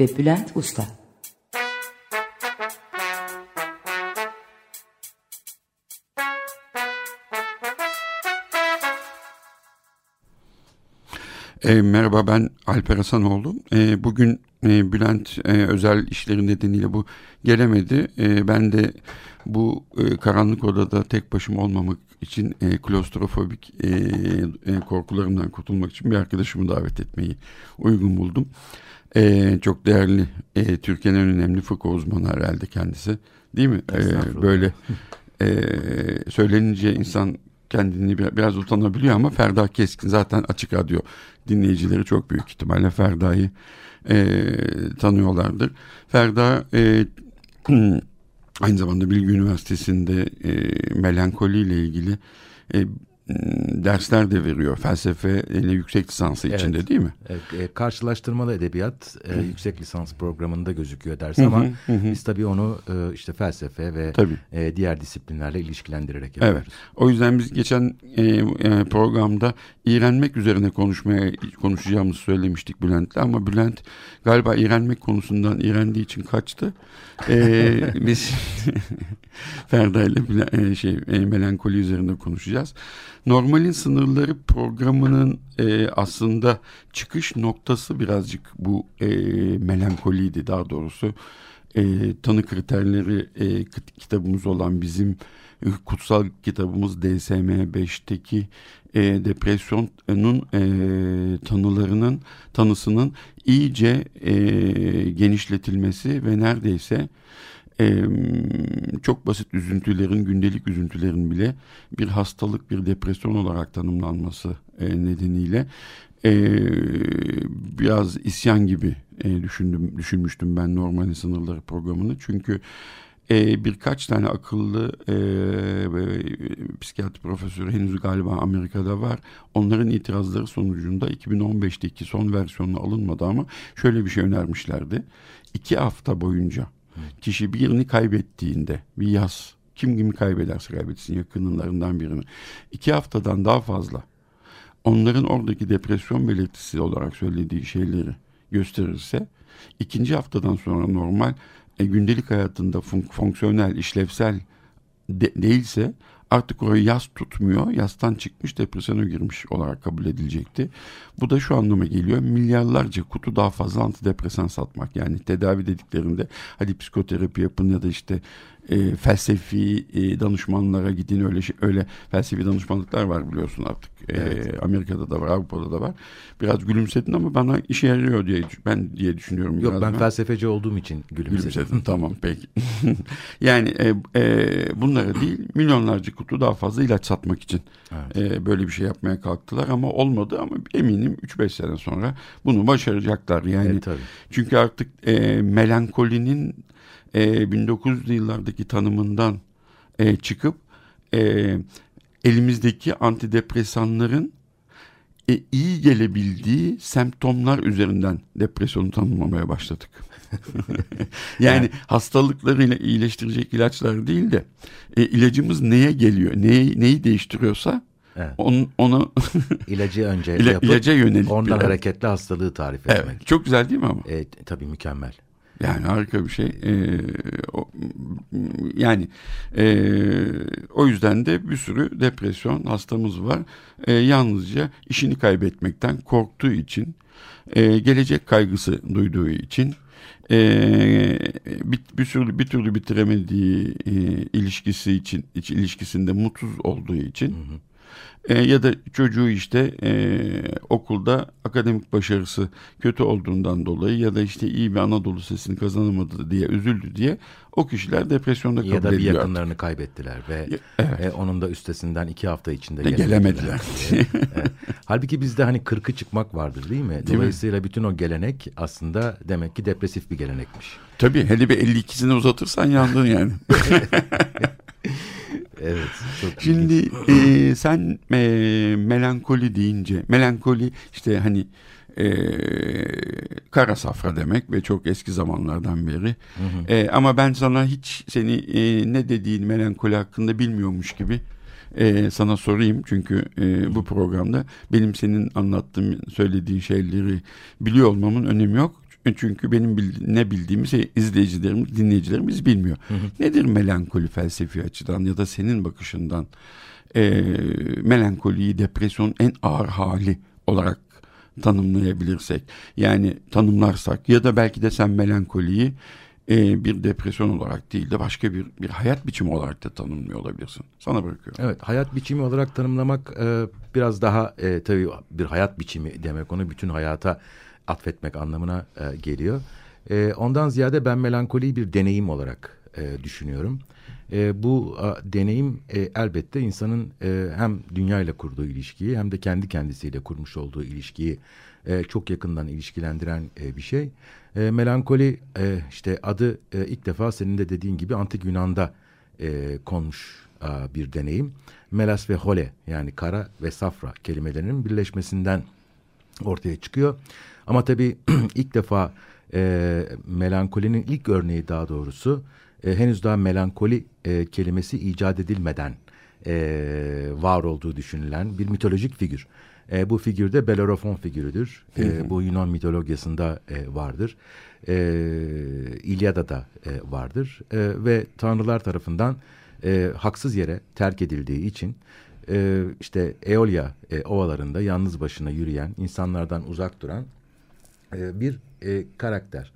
ve Bülent Usta. E, merhaba ben Alper Hasanoğlu. E, bugün e, Bülent e, özel işleri nedeniyle bu gelemedi. E, ben de bu e, karanlık odada tek başıma olmamak için e, klostrofobik e, e, korkularımdan kurtulmak için bir arkadaşımı davet etmeyi uygun buldum. E, çok değerli e, Türkiye'nin en önemli fıkıh uzmanı herhalde kendisi değil mi? E, böyle e, söylenince insan kendini biraz utanabiliyor ama Ferda Keskin zaten açık radyo dinleyicileri çok büyük ihtimalle Ferda'yı e, tanıyorlardır. Ferda e, aynı zamanda Bilgi Üniversitesi'nde e, melankoli ile ilgili e, dersler de veriyor felsefe ile yüksek lisansı evet. içinde değil mi? E, karşılaştırmalı edebiyat e, yüksek lisans programında gözüküyor ders ama hı hı, biz tabii onu e, işte felsefe ve e, diğer disiplinlerle ilişkilendirerek yapıyoruz. Evet. O yüzden biz geçen e, e, programda iğrenmek üzerine konuşmaya konuşacağımızı söylemiştik Bülent'le ama Bülent galiba iğrenmek konusundan iğrendiği için kaçtı. E, biz Ferda ile e, şey e, melankoli üzerinde konuşacağız. Normalin sınırları programının e, aslında çıkış noktası birazcık bu e, melankoliydi daha doğrusu. E, tanı kriterleri e, kitabımız olan bizim kutsal kitabımız DSM-5'teki e, depresyonun e, tanılarının tanısının iyice e, genişletilmesi ve neredeyse e, çok basit üzüntülerin, gündelik üzüntülerin bile bir hastalık, bir depresyon olarak tanımlanması e, nedeniyle e, biraz isyan gibi e, düşündüm, düşünmüştüm ben normal sınırları programını. Çünkü e, birkaç tane akıllı e, e, psikiyatri profesörü henüz galiba Amerika'da var. Onların itirazları sonucunda 2015'teki son versiyonu alınmadı ama şöyle bir şey önermişlerdi. İki hafta boyunca Kişi birini kaybettiğinde bir yaz kim kimi kaybederse kaybetsin yakınlarından birini. İki haftadan daha fazla onların oradaki depresyon belirtisi olarak söylediği şeyleri gösterirse ikinci haftadan sonra normal e, gündelik hayatında fun fonksiyonel işlevsel de değilse artık orayı yaz tutmuyor. Yastan çıkmış depresyona girmiş olarak kabul edilecekti. Bu da şu anlama geliyor. Milyarlarca kutu daha fazla antidepresan satmak. Yani tedavi dediklerinde hadi psikoterapi yapın ya da işte e, felsefi e, danışmanlara gidin öyle şey, öyle felsefi danışmanlıklar var biliyorsun artık. E, evet. Amerika'da da var, Avrupa'da da var. Biraz gülümsedin ama bana işe yarıyor diye ben diye düşünüyorum. Yok ben felsefeci olduğum için gülümsedim. Gülümsedin tamam peki. yani e, e, bunlara değil milyonlarca kutu daha fazla ilaç satmak için evet. e, böyle bir şey yapmaya kalktılar ama olmadı ama eminim 3-5 sene sonra bunu başaracaklar yani. Evet, tabii. Çünkü artık e, melankolinin e, 1900'lü yıllardaki tanımından e, çıkıp e, elimizdeki antidepresanların e, iyi gelebildiği semptomlar üzerinden depresyonu tanımlamaya başladık. yani evet. hastalıklarıyla iyileştirecek ilaçlar değil de e, ilacımız neye geliyor, neyi, neyi değiştiriyorsa Evet. On, onu ilacı önce ila, yapıp ilaca yönelik ondan bir, hareketli hastalığı tarif etmek. Evet, çok güzel değil mi ama? E, tabii mükemmel. Yani harika bir şey. Ee, o, yani e, o yüzden de bir sürü depresyon hastamız var. E, yalnızca işini kaybetmekten korktuğu için, e, gelecek kaygısı duyduğu için, e, bir, bir türlü bir türlü bitiremediği e, ilişkisi için, iç ilişkisinde mutsuz olduğu için. Hı hı E, ya da çocuğu işte e, okulda akademik başarısı kötü olduğundan dolayı ya da işte iyi bir Anadolu sesini kazanamadı diye üzüldü diye o kişiler depresyonda kabul Ya da bir ediliyor yakınlarını kaybettiler ve evet. e, onun da üstesinden iki hafta içinde de gelemediler. evet. Halbuki bizde hani kırkı çıkmak vardır değil mi? Değil Dolayısıyla mi? bütün o gelenek aslında demek ki depresif bir gelenekmiş. Tabii hele bir 52'sini uzatırsan yandın yani. evet. Çok Şimdi e, sen e, melankoli deyince melankoli işte hani e, kara safra demek ve çok eski zamanlardan beri. Hı hı. E, ama ben sana hiç seni e, ne dediğin melankoli hakkında bilmiyormuş gibi e, sana sorayım. Çünkü e, bu programda benim senin anlattığın, söylediğin şeyleri biliyor olmamın önemi yok. Çünkü benim bildi, ne bildiğimi şey, izleyicilerimiz, dinleyicilerimiz bilmiyor. Hı hı. Nedir melankoli felsefi açıdan ya da senin bakışından e, melankoliyi depresyonun en ağır hali olarak tanımlayabilirsek yani tanımlarsak ya da belki de sen melankoliyi e, bir depresyon olarak değil de başka bir bir hayat biçimi olarak da tanımlıyor olabilirsin. Sana bırakıyorum. Evet hayat biçimi olarak tanımlamak e, biraz daha e, tabii bir hayat biçimi demek onu bütün hayata atfetmek anlamına e, geliyor. E, ondan ziyade ben melankoliyi bir deneyim olarak e, düşünüyorum. E, bu a, deneyim e, elbette insanın e, hem dünya ile kurduğu ilişkiyi hem de kendi kendisiyle kurmuş olduğu ilişkiyi e, çok yakından ilişkilendiren e, bir şey. E, melankoli e, işte adı e, ilk defa senin de dediğin gibi antik Yunan'da e, konmuş a, bir deneyim. Melas ve hole yani kara ve safra kelimelerinin birleşmesinden ortaya çıkıyor. Ama tabii ilk defa e, melankolinin ilk örneği daha doğrusu e, henüz daha melankoli e, kelimesi icat edilmeden e, var olduğu düşünülen bir mitolojik figür. E, bu figür de Bellerophon figürüdür. E, bu Yunan mitolojisinde e, vardır. E, İlyada'da e, vardır. E, ve tanrılar tarafından e, haksız yere terk edildiği için e, işte Eolia e, ovalarında yalnız başına yürüyen, insanlardan uzak duran e, bir e, karakter.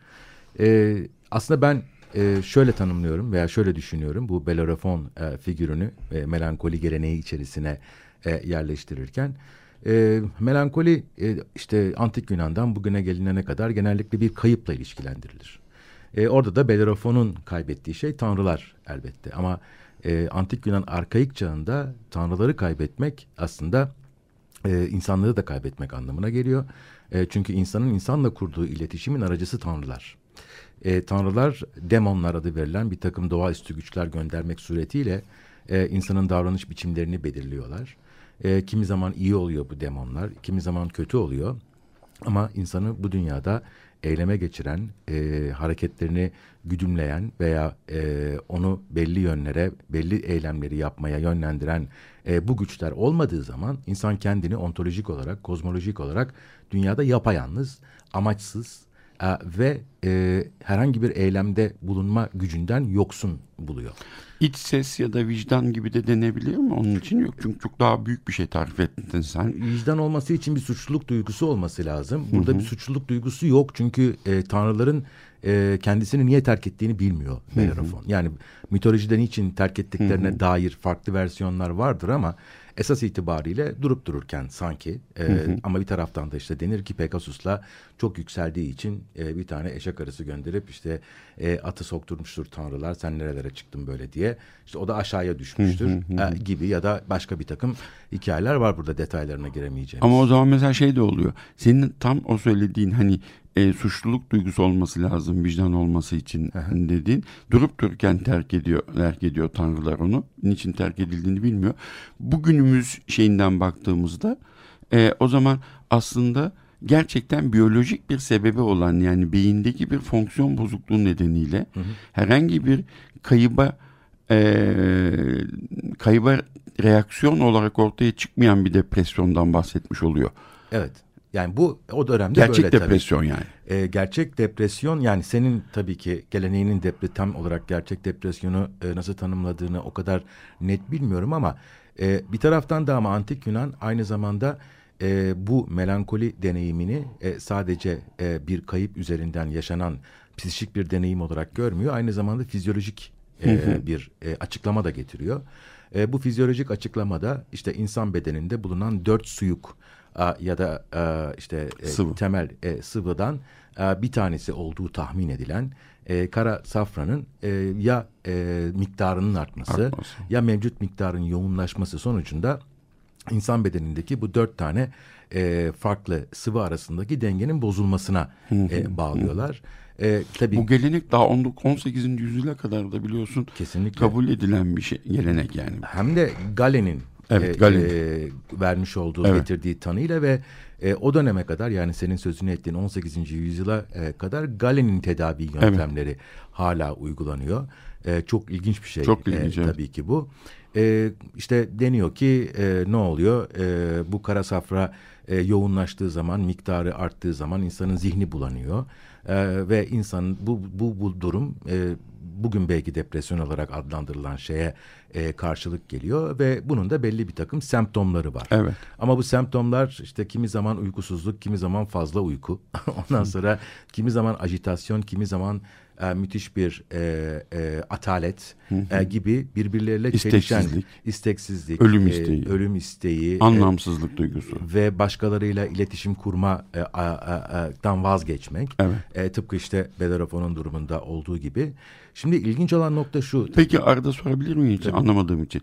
E, aslında ben e, şöyle tanımlıyorum veya şöyle düşünüyorum bu Bellerophon e, figürünü e, melankoli geleneği içerisine e, yerleştirirken. E, melankoli e, işte antik Yunan'dan bugüne gelinene kadar genellikle bir kayıpla ilişkilendirilir. E, orada da Bellerophon'un kaybettiği şey tanrılar elbette ama e, antik Yunan arkaik çağında tanrıları kaybetmek aslında e, insanlığı da kaybetmek anlamına geliyor. E, çünkü insanın insanla kurduğu iletişimin aracısı tanrılar. E, tanrılar demonlar adı verilen bir takım doğaüstü güçler göndermek suretiyle e, insanın davranış biçimlerini belirliyorlar. E, kimi zaman iyi oluyor bu demonlar, kimi zaman kötü oluyor. Ama insanı bu dünyada eyleme geçiren, e, hareketlerini güdümleyen veya e, onu belli yönlere, belli eylemleri yapmaya yönlendiren e, bu güçler olmadığı zaman insan kendini ontolojik olarak, kozmolojik olarak dünyada yapayalnız, amaçsız ve e, herhangi bir eylemde bulunma gücünden yoksun buluyor. İç ses ya da vicdan gibi de denebilir mi onun için? Yok çünkü çok daha büyük bir şey tarif ettin sen. Vicdan olması için bir suçluluk duygusu olması lazım. Burada Hı -hı. bir suçluluk duygusu yok çünkü e, tanrıların e, kendisini niye terk ettiğini bilmiyor Bellerophon. Yani mitolojide niçin terk ettiklerine Hı -hı. dair farklı versiyonlar vardır ama esas itibariyle durup dururken sanki e, hı hı. ama bir taraftan da işte denir ki Pegasus'la çok yükseldiği için e, bir tane eşek arısı gönderip işte e, atı sokturmuştur tanrılar sen nerelere çıktın böyle diye işte o da aşağıya düşmüştür hı hı hı. E, gibi ya da başka bir takım hikayeler var burada detaylarına giremeyeceğimiz. Ama o zaman mesela şey de oluyor senin tam o söylediğin hani e, suçluluk duygusu olması lazım vicdan olması için dediğin durup dururken terk ediyor terk ediyor tanrılar onu niçin terk edildiğini bilmiyor bugünümüz şeyinden baktığımızda e, o zaman aslında gerçekten biyolojik bir sebebi olan yani beyindeki bir fonksiyon bozukluğu nedeniyle hı hı. herhangi bir kayıba e, kayıba reaksiyon olarak ortaya çıkmayan bir depresyondan bahsetmiş oluyor. Evet. Yani bu o dönemde gerçek böyle depresyon tabii. yani. E, gerçek depresyon yani senin tabii ki geleneğinin depre, tam olarak gerçek depresyonu e, nasıl tanımladığını o kadar net bilmiyorum ama e, bir taraftan da ama antik Yunan aynı zamanda e, bu melankoli deneyimini e, sadece e, bir kayıp üzerinden yaşanan psikik bir deneyim olarak görmüyor. Aynı zamanda fizyolojik e, bir e, açıklama da getiriyor. E, bu fizyolojik açıklamada işte insan bedeninde bulunan dört suyuk ya da a, işte e, Sıvı. temel e, sıvıdan bir tanesi olduğu tahmin edilen e, kara safranın e, ya e, miktarının artması, Artması. ya mevcut miktarın yoğunlaşması sonucunda insan bedenindeki bu dört tane e, farklı sıvı arasındaki dengenin bozulmasına e, bağlıyorlar. E, tabii Bu gelenek daha 19 18. yüzyıla kadar da biliyorsun Kesinlikle. kabul edilen bir şey gelenek yani. hem de Galen'in Evet, e, e, vermiş olduğu Evet. getirdiği tanıyla ve e, o döneme kadar yani senin sözünü ettiğin 18. yüzyıla e, kadar Galen'in tedavi yöntemleri hala uygulanıyor. E, çok ilginç bir şey. Çok ilginç, e, evet. tabii ki bu. E, işte deniyor ki e, ne oluyor? E, bu kara safra e, yoğunlaştığı zaman, miktarı arttığı zaman insanın zihni bulanıyor. E, ve insanın bu, bu, bu durum e, bugün belki depresyon olarak adlandırılan şeye e, karşılık geliyor ve bunun da belli bir takım semptomları var. Evet. Ama bu semptomlar işte kimi zaman uykusuzluk, kimi zaman fazla uyku. Ondan sonra kimi zaman ajitasyon, kimi zaman e, müthiş bir e, e, atalet e, gibi birbirleriyle çelişen İsteksizlik. isteksizlik, Ölüm e, isteği. ölüm isteği, e, Anlamsızlık duygusu. ve başkalarıyla iletişim kurma e, a, a, dan vazgeçmek. Evet. E, tıpkı işte Bellerofon'un durumunda olduğu gibi. Şimdi ilginç olan nokta şu. Peki arada sorabilir miyim hiç anlamadığım için?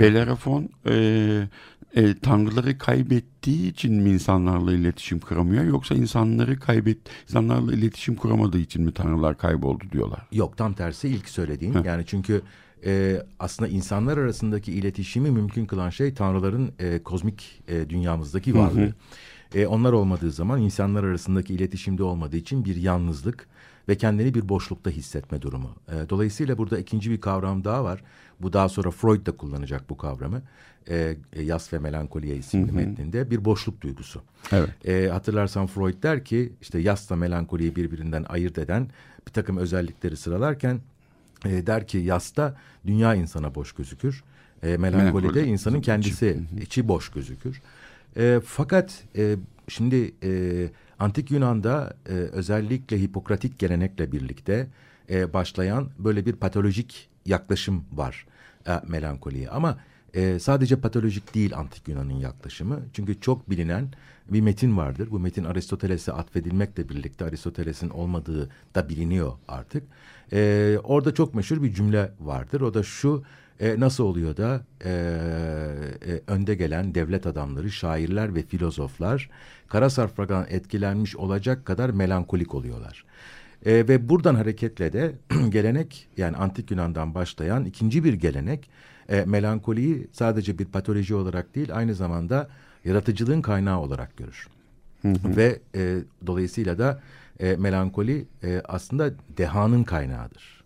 Belerafon e, e, tanrıları kaybettiği için mi insanlarla iletişim kuramıyor yoksa insanları kaybet insanlarla iletişim kuramadığı için mi tanrılar kayboldu diyorlar? Yok tam tersi ilk söylediğin. Yani çünkü e, aslında insanlar arasındaki iletişimi mümkün kılan şey tanrıların e, kozmik e, dünyamızdaki varlığı. E, onlar olmadığı zaman insanlar arasındaki iletişimde olmadığı için bir yalnızlık ve kendini bir boşlukta hissetme durumu. E, dolayısıyla burada ikinci bir kavram daha var. Bu daha sonra Freud da kullanacak bu kavramı. E, e, Yas ve Melankoliye isimli metninde bir boşluk duygusu. Evet. E, hatırlarsan Freud der ki işte yasla melankoliyi birbirinden ayırt eden bir takım özellikleri sıralarken e, der ki yasta dünya insana boş gözükür. E, melankolide Melankoli, insanın içi. kendisi içi boş gözükür. E, fakat e, şimdi e, antik Yunan'da e, özellikle Hipokratik gelenekle birlikte e, başlayan böyle bir patolojik yaklaşım var e, melankoliye. Ama e, sadece patolojik değil antik Yunan'ın yaklaşımı. Çünkü çok bilinen bir metin vardır. Bu metin Aristoteles'e atfedilmekle birlikte Aristoteles'in olmadığı da biliniyor artık. E, orada çok meşhur bir cümle vardır. O da şu e, nasıl oluyor da e, e, önde gelen devlet adamları, şairler ve filozoflar kara sarfradan etkilenmiş olacak kadar melankolik oluyorlar. E, ve buradan hareketle de gelenek yani antik Yunan'dan başlayan ikinci bir gelenek e, melankoliyi sadece bir patoloji olarak değil aynı zamanda yaratıcılığın kaynağı olarak görür. Ve e, dolayısıyla da e, melankoli e, aslında dehanın kaynağıdır.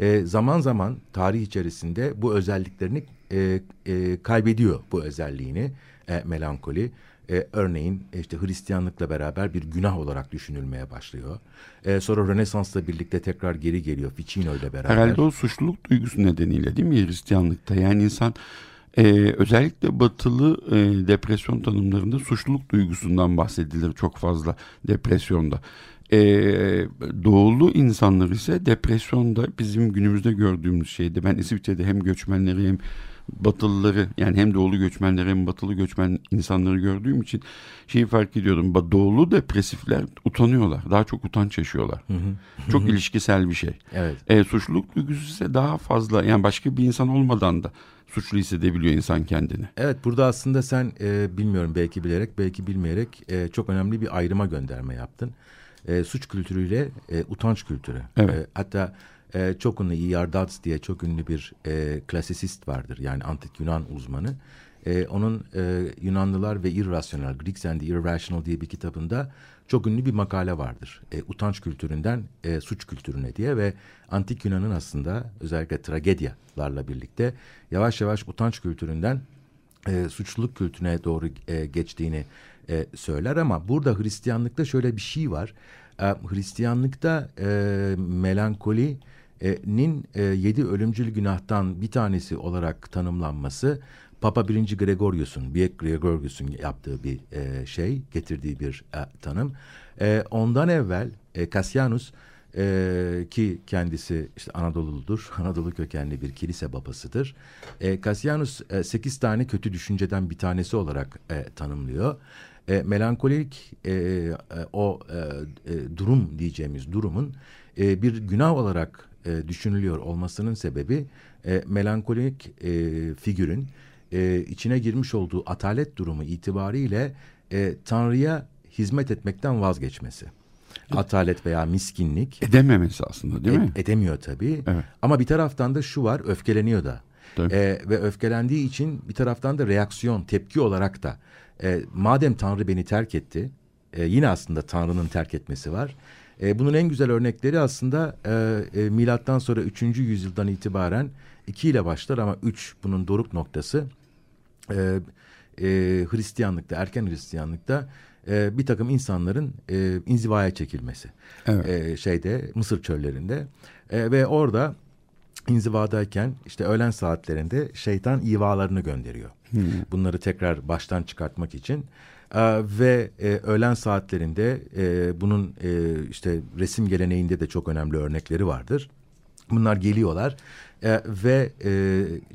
E, zaman zaman tarih içerisinde bu özelliklerini e, e, kaybediyor bu özelliğini e, melankoli. E, örneğin işte Hristiyanlıkla beraber bir günah olarak düşünülmeye başlıyor. E, sonra Rönesans'la birlikte tekrar geri geliyor Ficino ile beraber. Herhalde o suçluluk duygusu nedeniyle değil mi Hristiyanlıkta? Yani insan e, özellikle batılı e, depresyon tanımlarında suçluluk duygusundan bahsedilir çok fazla depresyonda. E, doğulu insanlar ise depresyonda bizim günümüzde gördüğümüz şeydi. Ben İsviçre'de hem göçmenleri hem batılıları yani hem doğulu göçmenleri hem batılı göçmen insanları gördüğüm için şeyi fark ediyordum. Doğulu depresifler utanıyorlar. Daha çok utanç yaşıyorlar. Çok ilişkisel bir şey. Evet. E, suçluluk duygusu ise daha fazla yani başka bir insan olmadan da suçlu hissedebiliyor insan kendini. Evet burada aslında sen e, bilmiyorum belki bilerek belki bilmeyerek e, çok önemli bir ayrıma gönderme yaptın. E, suç kültürüyle e, utanç kültürü. Evet. E, hatta e, çok ünlü E.R. Dodds diye çok ünlü bir e, klasisist vardır. Yani antik Yunan uzmanı. E, onun e, Yunanlılar ve Irrational, Greeks and the Irrational diye bir kitabında çok ünlü bir makale vardır. E, utanç kültüründen e, suç kültürüne diye ve antik Yunan'ın aslında özellikle tragedyalarla birlikte yavaş yavaş utanç kültüründen e, suçluluk kültürüne doğru e, geçtiğini e, söyler ama burada Hristiyanlıkta şöyle bir şey var. E, Hristiyanlıkta e, melankolinin e, yedi ölümcül günahtan bir tanesi olarak tanımlanması Papa 1. Gregorius'un, Büyük Gregorius'un yaptığı bir e, şey, getirdiği bir e, tanım. E, ondan evvel e, Cassianus e, ki kendisi işte Anadolu'ludur. Anadolu kökenli bir kilise babasıdır. E, Cassianus e, sekiz tane kötü düşünceden bir tanesi olarak e, tanımlıyor. E, melankolik e, e, o e, e, durum diyeceğimiz durumun e, bir günah olarak e, düşünülüyor olmasının sebebi e, melankolik e, figürün e, içine girmiş olduğu atalet durumu itibariyle e, Tanrı'ya hizmet etmekten vazgeçmesi. Atalet veya miskinlik. Edememesi aslında değil mi? Edemiyor tabii. Evet. Ama bir taraftan da şu var öfkeleniyor da. Tabii. E, ve öfkelendiği için bir taraftan da reaksiyon, tepki olarak da e, madem Tanrı beni terk etti, e, yine aslında Tanrı'nın terk etmesi var. E, bunun en güzel örnekleri aslında e, e, milattan sonra 3. yüzyıldan itibaren 2 ile başlar ama 3 bunun doruk noktası. E, e, Hristiyanlıkta, erken Hristiyanlıkta e, bir takım insanların e, inzivaya çekilmesi. Evet. E, şeyde Mısır çöllerinde E, ve orada inzivadayken işte öğlen saatlerinde şeytan ivalarını gönderiyor. Bunları tekrar baştan çıkartmak için. Ee, ve e, öğlen saatlerinde e, bunun e, işte resim geleneğinde de çok önemli örnekleri vardır. Bunlar geliyorlar e, ve e,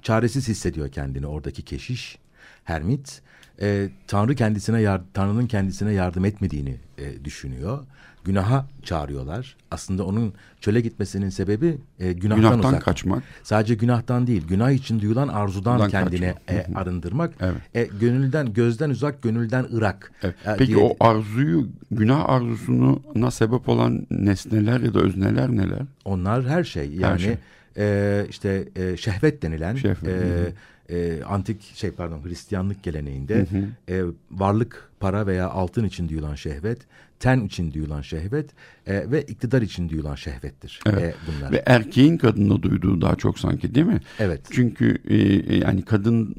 çaresiz hissediyor kendini oradaki keşiş, hermit. E, Tanrı kendisine yar- Tanrı'nın kendisine yardım etmediğini e, düşünüyor. Günaha çağırıyorlar. Aslında onun çöle gitmesinin sebebi e, günahtan, Günahtan uzak. kaçmak. Sadece günahtan değil, günah için duyulan arzudan Bundan kendine kaçmak. e, arındırmak. Evet. E, gönülden, gözden uzak, gönülden ırak. Evet. E, Peki diye- o arzuyu, günah arzusuna sebep olan nesneler ya da özneler neler? Onlar her şey. Yani şey. e, işte e, şehvet denilen Şehvet, e, e, antik şey pardon Hristiyanlık geleneğinde e, varlık, para veya altın için duyulan şehvet, ten için duyulan şehvet e, ve iktidar için duyulan şehvettir. Evet. E, bunlar. Ve erkeğin kadında duyduğu daha çok sanki değil mi? Evet. Çünkü e, e, yani kadın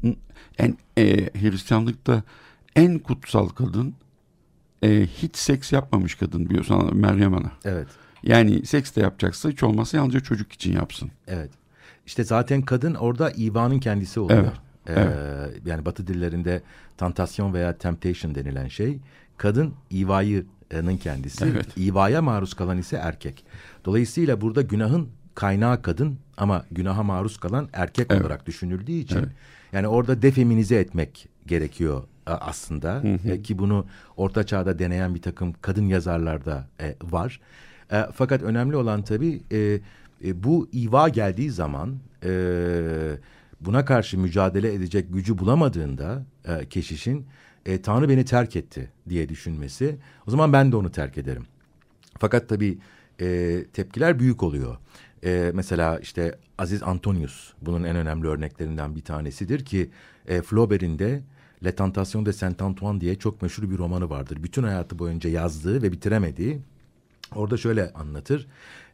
en e, Hristiyanlıkta en kutsal kadın e, hiç seks yapmamış kadın biliyorsun Meryem Ana. Evet. Yani seks de yapacaksa hiç olmazsa yalnızca çocuk için yapsın. Evet. İşte zaten kadın orada ivanın kendisi oluyor. Evet, Ee, Yani Batı dillerinde tentasyon veya temptation denilen şey kadın ivayının kendisi. Evet. İvaya maruz kalan ise erkek. Dolayısıyla burada günahın kaynağı kadın ama günaha maruz kalan erkek Evet. olarak düşünüldüğü için Evet. yani orada defeminize etmek gerekiyor e, aslında E, ki bunu orta çağda deneyen bir takım kadın yazarlarda e, var. Fakat önemli olan tabii e, bu iva geldiği zaman e, buna karşı mücadele edecek gücü bulamadığında e, keşişin e, Tanrı beni terk etti diye düşünmesi o zaman ben de onu terk ederim. Fakat tabii e, tepkiler büyük oluyor. E, mesela işte Aziz Antonius bunun en önemli örneklerinden bir tanesidir ki e, Flaubert'in de Le Tentation de Saint Antoine diye çok meşhur bir romanı vardır. Bütün hayatı boyunca yazdığı ve bitiremediği. Orada şöyle anlatır.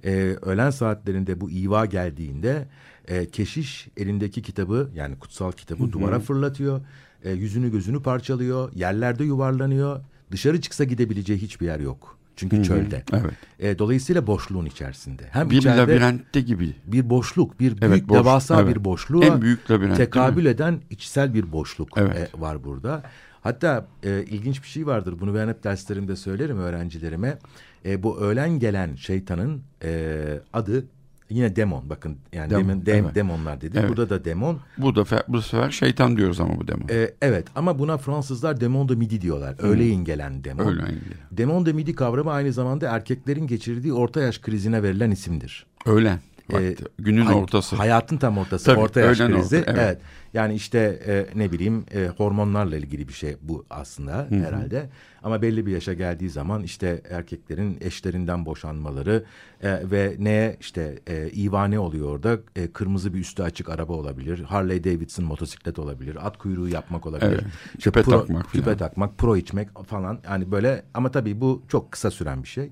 E, öğlen saatlerinde bu iva geldiğinde e, keşiş elindeki kitabı yani kutsal kitabı duvara fırlatıyor. E, yüzünü gözünü parçalıyor. Yerlerde yuvarlanıyor. Dışarı çıksa gidebileceği hiçbir yer yok. Çünkü çölde. Evet. E, dolayısıyla boşluğun içerisinde. Hem Bir içeride labirentte gibi. bir boşluk, bir Evet, büyük boş, devasa evet. bir boşluğa En büyük labirent, tekabül eden içsel bir boşluk Evet. e, var burada. Hatta e, ilginç bir şey vardır. Bunu ben hep derslerimde söylerim öğrencilerime. E, bu öğlen gelen şeytanın e, adı yine demon. Bakın yani Demon, demin dem- evet. demonlar dedik. Evet. Burada da demon. Bu da bu sefer şeytan diyoruz ama bu demon. E, evet ama buna Fransızlar demon de midi diyorlar. Öğleyin gelen demon. Öyle ilgili. Demon de midi kavramı aynı zamanda erkeklerin geçirdiği orta yaş krizine verilen isimdir. Öğlen. Ee, vakti. Günün hay- ortası. Hayatın tam ortası. Tabii, orta yaş krizi. orta, evet. evet. Yani işte e, ne bileyim e, hormonlarla ilgili bir şey bu aslında herhalde. Ama belli bir yaşa geldiği zaman işte erkeklerin eşlerinden boşanmaları e, ve neye işte e, ivane oluyor orada. E, kırmızı bir üstü açık araba olabilir. Harley Davidson motosiklet olabilir. At kuyruğu yapmak olabilir. Evet, İşte küpe pro- takmak Küpe takmak, pro içmek falan. Yani böyle ama tabii bu çok kısa süren bir şey.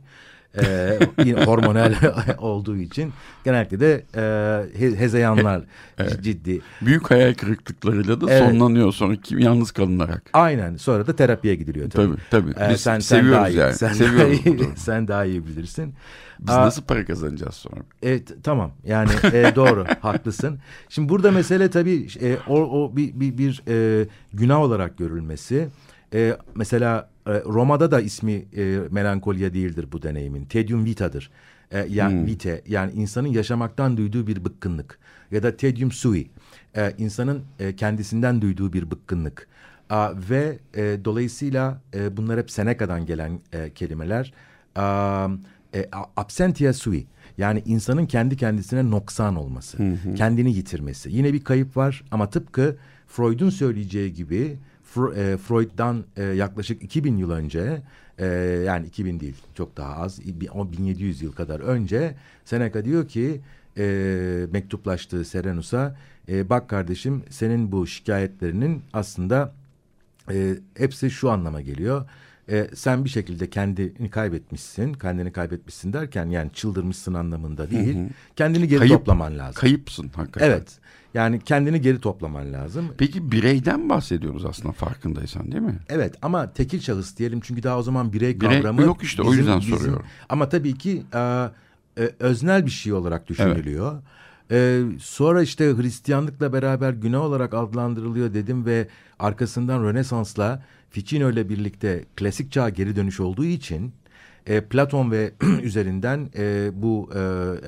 Yine hormonal olduğu için genellikle de e, he- hezeyanlar ciddi. Büyük hayal kırıklıklarıyla da Evet. sonlanıyor sonra kim yalnız kalınarak. Aynen sonra da terapiye gidiliyor tabii. Tabii tabii. Ee, Biz sen, sen seviyoruz daha iyi, yani. Sen, seviyoruz daha iyi, sen daha iyi bilirsin. Biz Aa, nasıl para kazanacağız sonra? E, t- tamam yani e, doğru haklısın. Şimdi burada mesele tabii e, o, o bir, bir, bir e, günah olarak görülmesi. E, mesela e, Roma'da da ismi e, melankolya değildir bu deneyimin. Tedium vitadır. E, yani Hmm. vite yani insanın yaşamaktan duyduğu bir bıkkınlık ya da tedium sui e, insanın e, kendisinden duyduğu bir bıkkınlık. Aa, ve e, dolayısıyla e, bunlar hep Seneca'dan gelen e, kelimeler. E, a- absentia sui yani insanın kendi kendisine noksan olması, kendini yitirmesi. Yine bir kayıp var ama tıpkı Freud'un söyleyeceği gibi e, Freud'dan e, yaklaşık 2000 yıl önce e, yani 2000 değil çok daha az bir- o 1700 yıl kadar önce Seneca diyor ki e, mektuplaştığı Serenus'a e, bak kardeşim senin bu şikayetlerinin aslında e, hepsi şu anlama geliyor. E, sen bir şekilde kendini kaybetmişsin, kendini kaybetmişsin derken yani çıldırmışsın anlamında değil. Kendini geri Kayıp- toplaman lazım. Kayıpsın hakikaten. Evet. Yani kendini geri toplaman lazım. Peki bireyden bahsediyoruz aslında farkındaysan değil mi? Evet ama tekil şahıs diyelim çünkü daha o zaman birey Birey- kavramı yok işte, o yüzden soruyorum. Ama tabii ki e, e, öznel bir şey olarak düşünülüyor. E, sonra işte Hristiyanlıkla beraber günah olarak adlandırılıyor dedim ve arkasından Rönesans'la Ficino ile birlikte klasik çağa geri dönüş olduğu için e, Platon ve üzerinden e, bu e,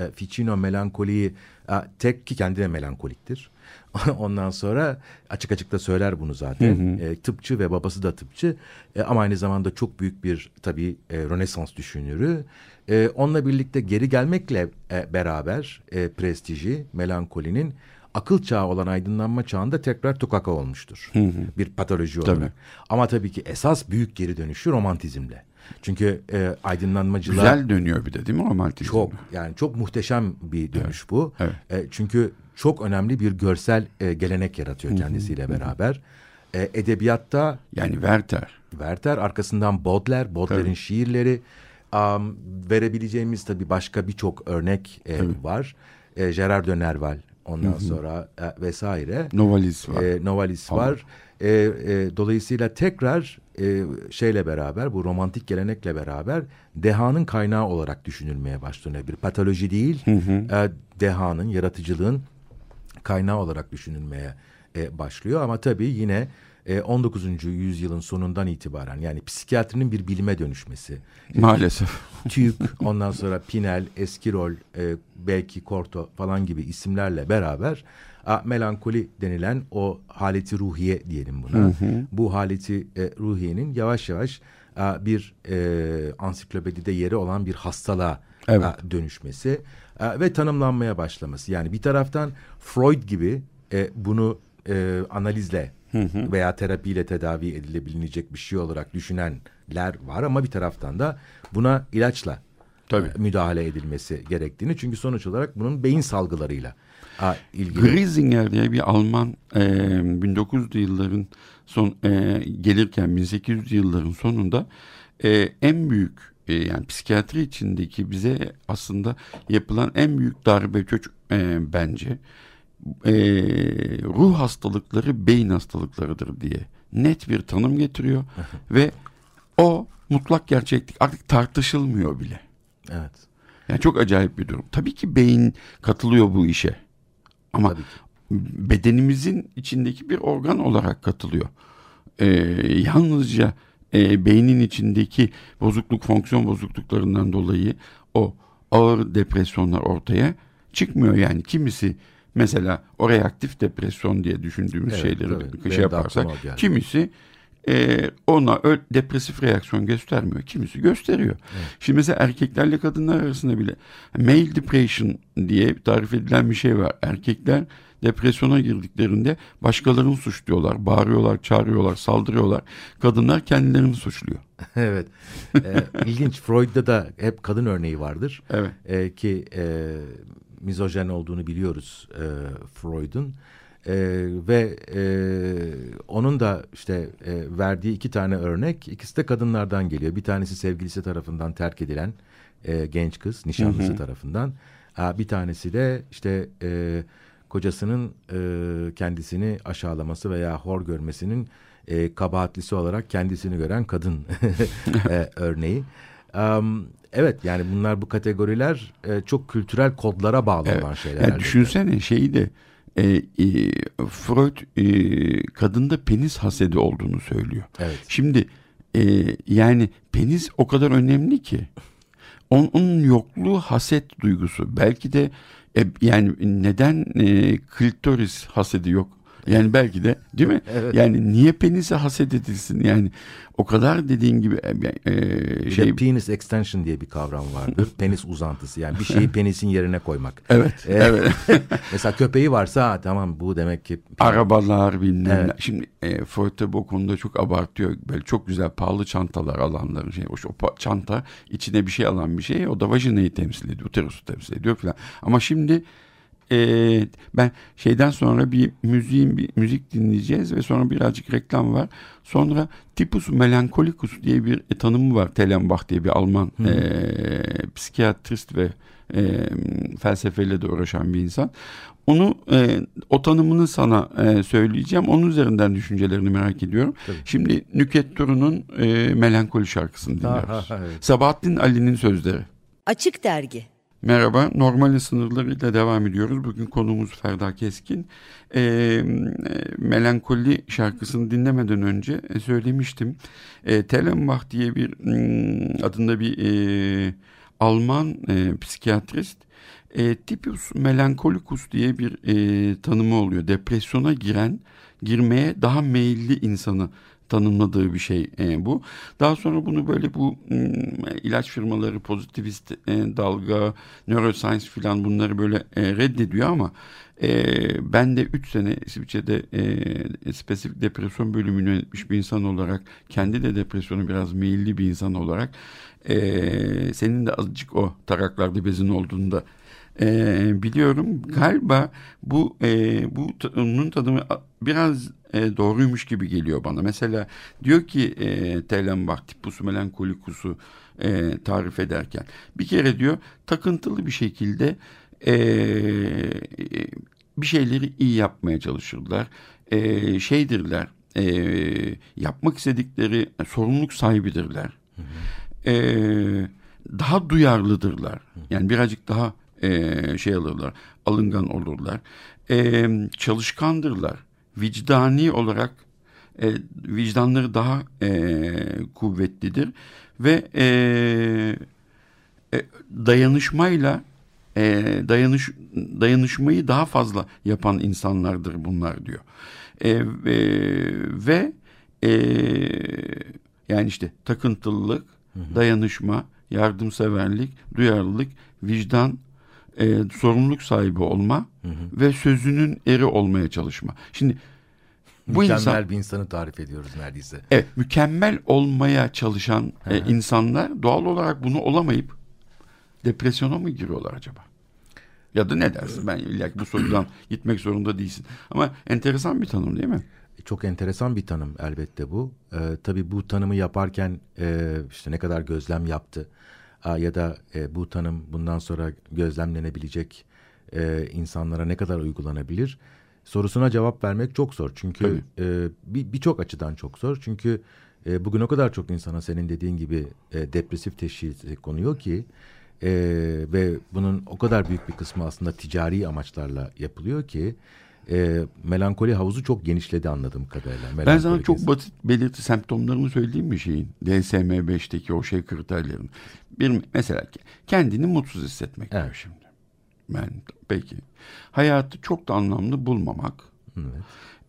e, Ficino melankoliyi e, tek ki kendine melankoliktir. Ondan sonra açık açık da söyler bunu zaten. E, tıpçı ve babası da tıpçı E, ama aynı zamanda çok büyük bir tabii e, Rönesans düşünürü. E, onunla birlikte geri gelmekle e, beraber e, prestiji melankolinin akıl çağı olan aydınlanma çağında tekrar tukaka olmuştur. Bir patoloji olarak. Tabii. Ama tabii ki esas büyük geri dönüşü romantizmle. Çünkü e, aydınlanmacılar Güzel dönüyor bir de değil mi romantizm? çok yani çok muhteşem bir dönüş bu. evet. E, çünkü çok önemli bir görsel e, gelenek yaratıyor kendisiyle beraber. E, edebiyatta Yani Werther. Werther arkasından Baudelaire, Baudelaire'in Tabii. şiirleri am, verebileceğimiz tabii başka birçok örnek e, var. E, Gerard de Nerval ondan sonra e, vesaire. Novalis var. E, Novalis Ama- var. E, e, dolayısıyla tekrar e, şeyle beraber bu romantik gelenekle beraber dehanın kaynağı olarak düşünülmeye başlanıyor. Bir patoloji değil, e, dehanın, yaratıcılığın kaynağı olarak düşünülmeye e, başlıyor. Ama tabii yine e, 19. yüzyılın sonundan itibaren yani psikiyatrinin bir bilime dönüşmesi. Maalesef. TÜK, ondan sonra Pinel, Eskirol, e, belki Korto falan gibi isimlerle beraber a, melankoli denilen o haleti ruhiye diyelim buna. Bu haleti e, ruhiyenin yavaş yavaş a, bir e, ansiklopedide yeri olan bir hastalığa Evet. a, dönüşmesi a, ve tanımlanmaya başlaması. Yani bir taraftan Freud gibi e, bunu e, analizle veya terapiyle tedavi edilebilecek bir şey olarak düşünenler var ama bir taraftan da buna ilaçla Tabii. e, müdahale edilmesi gerektiğini çünkü sonuç olarak bunun beyin salgılarıyla ilgili. Griesinger diye bir Alman e, 1900'lü yılların son e, gelirken 1800 yılların sonunda e, en büyük e, yani psikiyatri içindeki bize aslında yapılan en büyük darbe çocuk e, bence e, ruh hastalıkları beyin hastalıklarıdır diye net bir tanım getiriyor ve o mutlak gerçeklik artık tartışılmıyor bile. Evet. Yani çok acayip bir durum. Tabii ki beyin katılıyor bu işe. Ama bedenimizin içindeki bir organ olarak katılıyor. Ee, yalnızca e, beynin içindeki bozukluk, fonksiyon bozukluklarından dolayı o ağır depresyonlar ortaya çıkmıyor. Yani kimisi mesela o reaktif depresyon diye düşündüğümüz Evet, şeyleri tabii. şey yaparsak kimisi e, ona depresif reaksiyon göstermiyor. Kimisi gösteriyor. Şimdi mesela erkeklerle kadınlar arasında bile male depression diye tarif edilen bir şey var. Erkekler depresyona girdiklerinde başkalarını suçluyorlar, bağırıyorlar, çağırıyorlar, saldırıyorlar. Kadınlar kendilerini suçluyor. evet. E, ilginç. Freud'da da hep kadın örneği vardır. Evet. E, ki e, mizojen olduğunu biliyoruz e, Freud'un. E, ve e, onun da işte e, verdiği iki tane örnek ikisi de kadınlardan geliyor. Bir tanesi sevgilisi tarafından terk edilen e, genç kız nişanlısı tarafından. Ha, bir tanesi de işte e, kocasının e, kendisini aşağılaması veya hor görmesinin e, kabahatlisi olarak kendisini gören kadın e, örneği. Am, evet yani bunlar bu kategoriler e, çok kültürel kodlara bağlı olan şeyler. Yani düşünsene şeyi de e, e, Freud e, kadında penis hasedi olduğunu söylüyor. Evet. Şimdi e, yani penis o kadar önemli ki onun, onun yokluğu haset duygusu belki de e, yani neden e, klitoris hasedi yok yani belki de değil mi? Evet. Yani niye penise haset edilsin? Yani o kadar dediğin gibi e, Bir şey de penis extension diye bir kavram vardır. penis uzantısı yani bir şeyi penisin yerine koymak. evet Ee, evet Mesela köpeği varsa ha, tamam bu demek ki arabalar bilmem Evet. Şimdi e, Forte bu konuda çok abartıyor. Böyle çok güzel pahalı çantalar alanların şey. O, o çanta içine bir şey alan bir şey. O da vajinayı temsil ediyor. Uterusu temsil ediyor falan. Ama şimdi e, ben şeyden sonra bir müziğin bir müzik dinleyeceğiz ve sonra birazcık reklam var. Sonra tipus melankolicus diye bir e, tanımı var. Tellenbach diye bir Alman e, psikiyatrist ve e, felsefeyle de uğraşan bir insan. Onu e, o tanımını sana e, söyleyeceğim. Onun üzerinden düşüncelerini merak ediyorum. Tabii. Şimdi Nüket Duru'nun e, Melankoli şarkısını dinliyoruz. Ha, ha, ha, evet. Sabahattin Ali'nin sözleri. Açık Dergi Merhaba, normalin sınırlarıyla devam ediyoruz. Bugün konuğumuz Ferda Keskin. Ee, e, Melankoli şarkısını dinlemeden önce e, söylemiştim. E, Tellenbach diye bir mm, adında bir e, Alman e, psikiyatrist e, tipus melankolicus diye bir e, tanımı oluyor. Depresyona giren, girmeye daha meyilli insanı tanımladığı bir şey e, bu. Daha sonra bunu böyle bu mm, ilaç firmaları pozitivist e, dalga, neuroscience filan bunları böyle e, reddediyor ama e, ben de 3 sene İsviçre'de e, spesifik depresyon bölümünü yönetmiş bir insan olarak kendi de depresyonu biraz meyilli bir insan olarak e, senin de azıcık o taraklarda bezin olduğunda e, biliyorum galiba bu e, bu onun tadımı biraz e, doğruymuş gibi geliyor bana. Mesela diyor ki e, Tellenbach tipus melankolikus'u e, tarif ederken bir kere diyor takıntılı bir şekilde e, bir şeyleri iyi yapmaya çalışırlar. E, şeydirler e, yapmak istedikleri sorumluluk sahibidirler. E, daha duyarlıdırlar. Yani birazcık daha e, şey alırlar, alıngan olurlar. E, çalışkandırlar. Vicdani olarak e, vicdanları daha e, kuvvetlidir ve e, e, dayanışmayla e, dayanış dayanışmayı daha fazla yapan insanlardır bunlar diyor. E, e, ve e, yani işte takıntılılık, dayanışma, yardımseverlik, duyarlılık, vicdan, e, sorumluluk sahibi olma ve sözünün eri olmaya çalışma. Şimdi bu Mükemmel insan bir insanı tarif ediyoruz neredeyse. evet, mükemmel olmaya çalışan e, insanlar doğal olarak bunu olamayıp depresyona mı giriyorlar acaba? Ya da ne dersin? Ben illa bu sorudan gitmek zorunda değilsin. Ama enteresan bir tanım değil mi? E, Çok enteresan bir tanım elbette bu. Ee, tabii bu tanımı yaparken e, işte ne kadar gözlem yaptı ya da e, bu tanım bundan sonra gözlemlenebilecek e, insanlara ne kadar uygulanabilir sorusuna cevap vermek çok zor. Çünkü e, bir- birçok açıdan çok zor. Çünkü e, bugün o kadar çok insana senin dediğin gibi e, depresif teşhisi konuyor ki e, ve bunun o kadar büyük bir kısmı aslında ticari amaçlarla yapılıyor ki e, melankoli havuzu çok genişledi anladığım kadarıyla. Ben Melankoli sana çok basit belirti semptomlarını söyleyeyim mi şeyin? DSM-5'teki o şey kriterlerin. Bir mesela kendini mutsuz hissetmek Evet. şimdi. Ben peki. Hayatı çok da anlamlı bulmamak. Evet.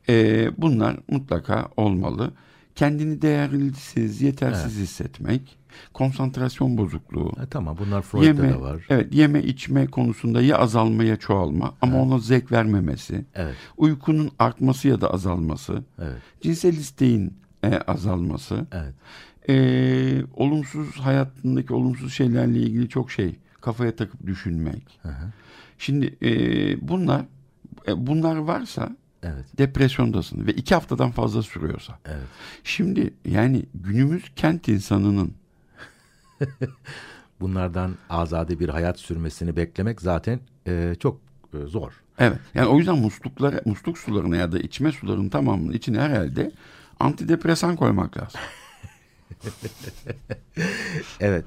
Ee, bunlar mutlaka olmalı. Kendini değersiz, yetersiz hissetmek, konsantrasyon bozukluğu, Ha, tamam bunlar Freud'da yeme, da var. evet yeme içme konusunda ya azalma ya çoğalma ama ona zevk vermemesi, Evet. uykunun artması ya da azalması, Evet. cinsel isteğin e, azalması, Evet. e, olumsuz hayatındaki olumsuz şeylerle ilgili çok şey kafaya takıp düşünmek. Hı hı. Şimdi e, bunlar e, bunlar varsa Evet. depresyondasın ve iki haftadan fazla sürüyorsa. Evet. Şimdi yani günümüz kent insanının Bunlardan azade bir hayat sürmesini beklemek zaten e, çok e, zor. evet yani o yüzden musluklara musluk sularına ya da içme sularının tamamının içine herhalde antidepresan koymak lazım. Evet.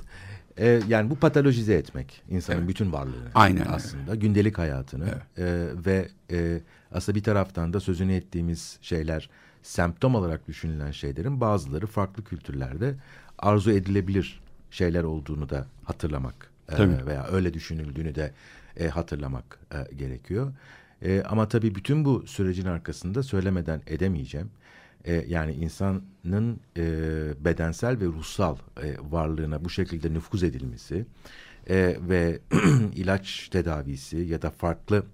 E, yani bu patolojize etmek insanın Evet. bütün varlığını Aynen aslında gündelik hayatını e, ve e, aslında bir taraftan da sözünü ettiğimiz şeyler semptom olarak düşünülen şeylerin bazıları farklı kültürlerde arzu edilebilir şeyler olduğunu da hatırlamak e, veya öyle düşünüldüğünü de e, hatırlamak e, gerekiyor. E, ama tabii bütün bu sürecin arkasında söylemeden edemeyeceğim. E, yani insanın e, bedensel ve ruhsal e, varlığına bu şekilde nüfuz edilmesi e, ve ilaç tedavisi ya da farklı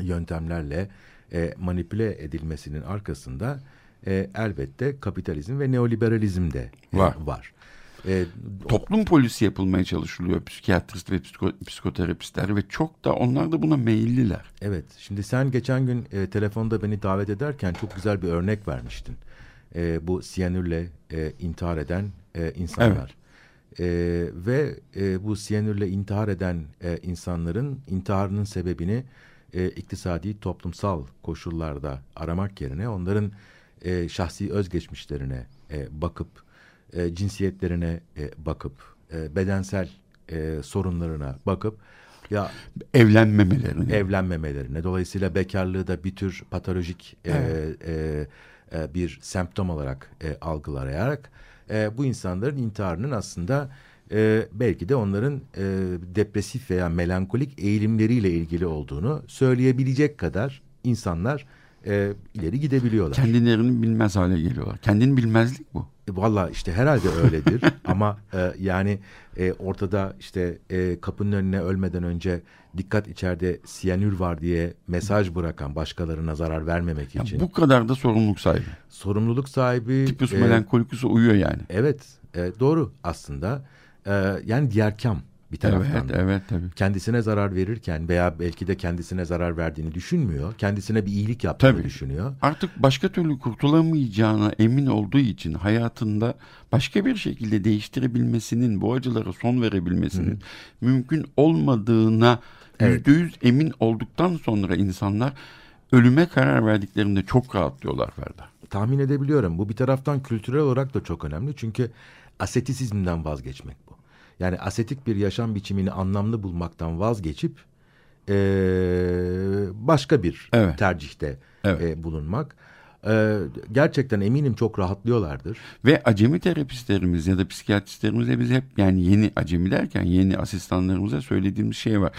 yöntemlerle e, manipüle edilmesinin arkasında e, elbette kapitalizm ve neoliberalizm de var. var. E, Toplum polisi yapılmaya çalışılıyor psikiyatrist ve psiko, psikoterapistler ve çok da onlar da buna meyilliler. Evet şimdi sen geçen gün e, telefonda beni davet ederken çok güzel bir örnek vermiştin. E, bu siyanürle e, intihar eden e, insanlar. Evet. E, ve e, bu siyanürle intihar eden e, insanların intiharının sebebini e, iktisadi toplumsal koşullarda aramak yerine onların e, şahsi özgeçmişlerine e, bakıp e, cinsiyetlerine e, bakıp e, bedensel e, sorunlarına bakıp ya evlenmemelerine evlenmemelerine dolayısıyla bekarlığı da bir tür patolojik e, evet. e, e, bir semptom olarak e, algılayarak e, bu insanların intiharının aslında e, belki de onların e, depresif veya melankolik eğilimleriyle ilgili olduğunu söyleyebilecek kadar insanlar e, ileri gidebiliyorlar. Kendilerini bilmez hale geliyorlar. Kendini bilmezlik bu. E, Valla işte herhalde öyledir ama e, yani e, ortada işte e, kapının önüne ölmeden önce dikkat içeride siyanür var diye mesaj bırakan başkalarına zarar vermemek ya için. Bu kadar da sorumluluk sahibi. Sorumluluk sahibi. Tipus e, melankolikus uyuyor yani. Evet e, doğru aslında e, yani diğer kam bir taraftan. Evet, evet tabii. Kendisine zarar verirken veya belki de kendisine zarar verdiğini düşünmüyor. Kendisine bir iyilik yaptığını tabii. düşünüyor. Artık başka türlü kurtulamayacağına emin olduğu için hayatında başka bir şekilde değiştirebilmesinin, bu acılara son verebilmesinin Hı. mümkün olmadığına evet. emin olduktan sonra insanlar ölüme karar verdiklerinde çok rahatlıyorlar Ferda. Tahmin edebiliyorum. Bu bir taraftan kültürel olarak da çok önemli. Çünkü asetisizmden vazgeçmek bu. Yani asetik bir yaşam biçimini anlamlı bulmaktan vazgeçip e, başka bir evet. tercihte evet. E, bulunmak. E, gerçekten eminim çok rahatlıyorlardır. Ve acemi terapistlerimiz ya da psikiyatristlerimize biz hep yani yeni acemi derken yeni asistanlarımıza söylediğimiz şey var.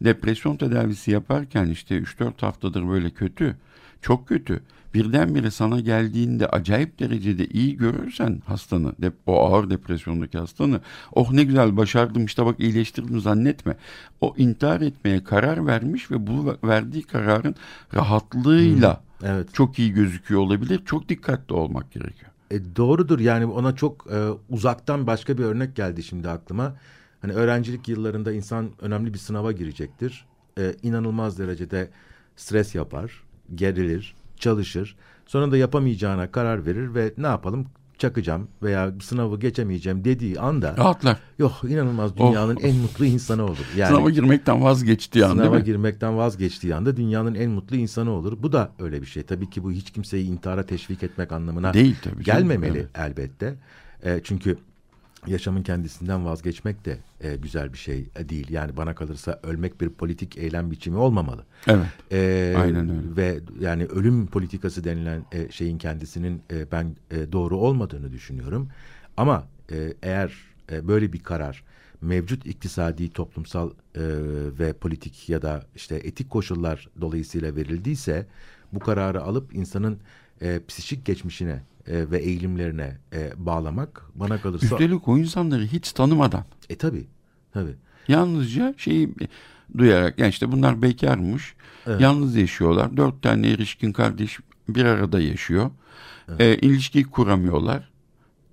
Depresyon tedavisi yaparken işte 3-4 haftadır böyle kötü, çok kötü birdenbire sana geldiğinde acayip derecede iyi görürsen hastanı, o ağır depresyondaki hastanı, oh ne güzel başardım işte bak iyileştirdim zannetme. O intihar etmeye karar vermiş ve bu verdiği kararın rahatlığıyla hmm, evet. çok iyi gözüküyor olabilir. Çok dikkatli olmak gerekiyor. E, doğrudur yani ona çok e, uzaktan başka bir örnek geldi şimdi aklıma. Hani öğrencilik yıllarında insan önemli bir sınava girecektir. E, inanılmaz derecede stres yapar, gerilir, çalışır. Sonra da yapamayacağına karar verir ve ne yapalım çakacağım veya sınavı geçemeyeceğim dediği anda rahatlar. Yok inanılmaz dünyanın oh. en mutlu insanı olur. Yani sınava girmekten vazgeçtiği anda. Sınava girmekten vazgeçtiği anda dünyanın en mutlu insanı olur. Bu da öyle bir şey. Tabii ki bu hiç kimseyi intihara teşvik etmek anlamına değil tabii. Gelmemeli evet. elbette. E, çünkü yaşamın kendisinden vazgeçmek de e, güzel bir şey e, değil. Yani bana kalırsa ölmek bir politik eylem biçimi olmamalı. Evet. E, Aynen öyle. Ve yani ölüm politikası denilen e, şeyin kendisinin e, ben e, doğru olmadığını düşünüyorum. Ama e, eğer e, böyle bir karar mevcut iktisadi, toplumsal e, ve politik ya da işte etik koşullar dolayısıyla verildiyse bu kararı alıp insanın e, psikik geçmişine e, ve eğilimlerine e, bağlamak bana kalırsa... Üstelik o insanları hiç tanımadan. E tabi tabi. Yalnızca şeyi duyarak yani işte bunlar bekarmış. Evet. Yalnız yaşıyorlar. Dört tane erişkin kardeş bir arada yaşıyor. Evet. E, ilişki kuramıyorlar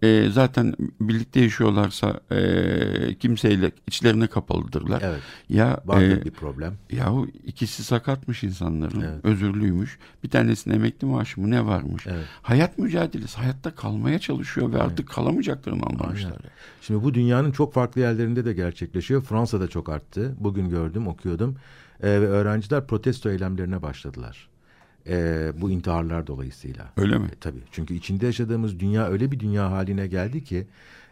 e, zaten birlikte yaşıyorlarsa e, kimseyle içlerine kapalıdırlar. Evet. Ya vardır e, bir problem. Yahu ikisi sakatmış insanların. Evet. Özürlüymüş. Bir tanesinin emekli maaşı mı ne varmış? Evet. Hayat mücadelesi. Hayatta kalmaya çalışıyor ve evet. artık kalamayacaklarını anlamışlar. Aynen. Şimdi bu dünyanın çok farklı yerlerinde de gerçekleşiyor. Fransa'da çok arttı. Bugün gördüm, okuyordum. E, ve öğrenciler protesto eylemlerine başladılar e, bu intiharlar dolayısıyla. Öyle mi? E, tabii. Çünkü içinde yaşadığımız dünya öyle bir dünya haline geldi ki